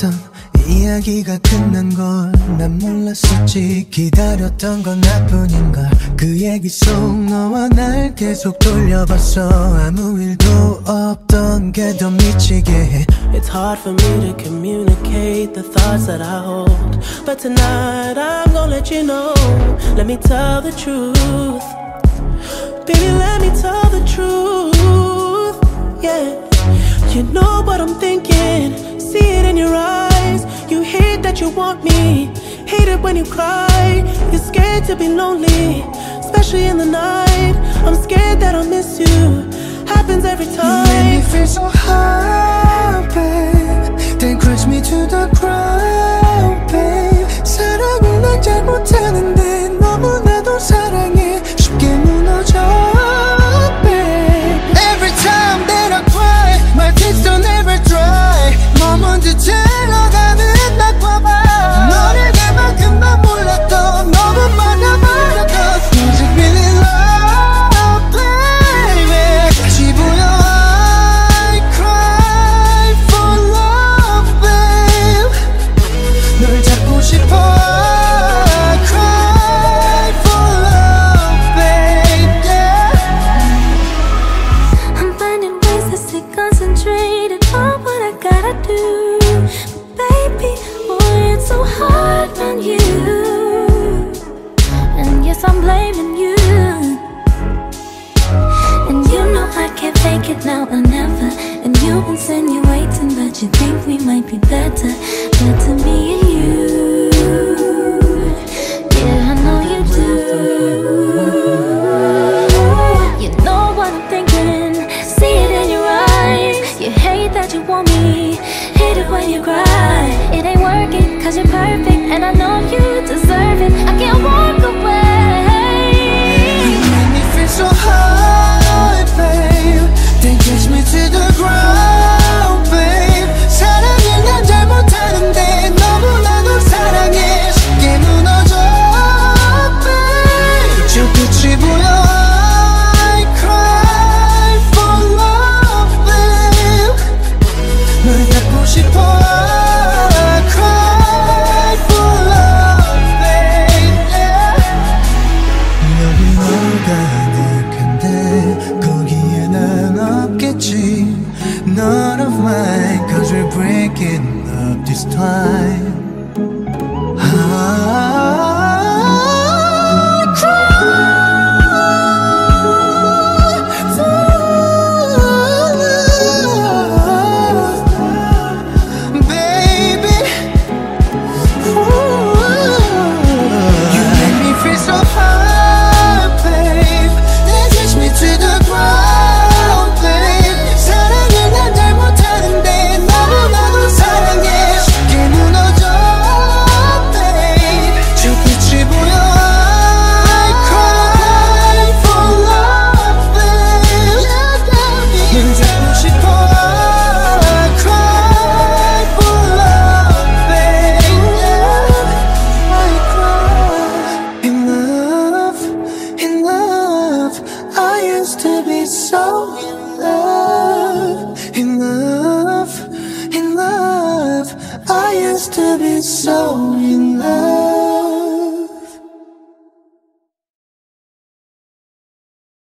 재미없던 이야기가 끝난 걸 난 몰랐었지 기다렸던 건 나뿐인걸 그 얘기 속 너와 날 계속 돌려봤어 아무 일도 없던 게 더 미치게 해 It's hard for me to communicate the thoughts that I hold But tonight I'm gonna let you know Let me tell the truth Baby, let me tell the truth Yeah You know what I'm thinking. See it in your eyes. You hate that you want me. Hate it when you cry. You're scared to be lonely Especially in the night. I'm scared that I'll miss you. Happens every time. You make me feel so high, babe or never. And you're insinuating that you think we might be better. Better me and you. Yeah, I know you do. You know what I'm thinking. See it in your eyes. You hate that you want me. Hate it when you cry. It ain't working, cause you're perfect. And I know you deserve it. I can't walk away. We're up this time I used to be so in love, in love, in love. I used to be so in love.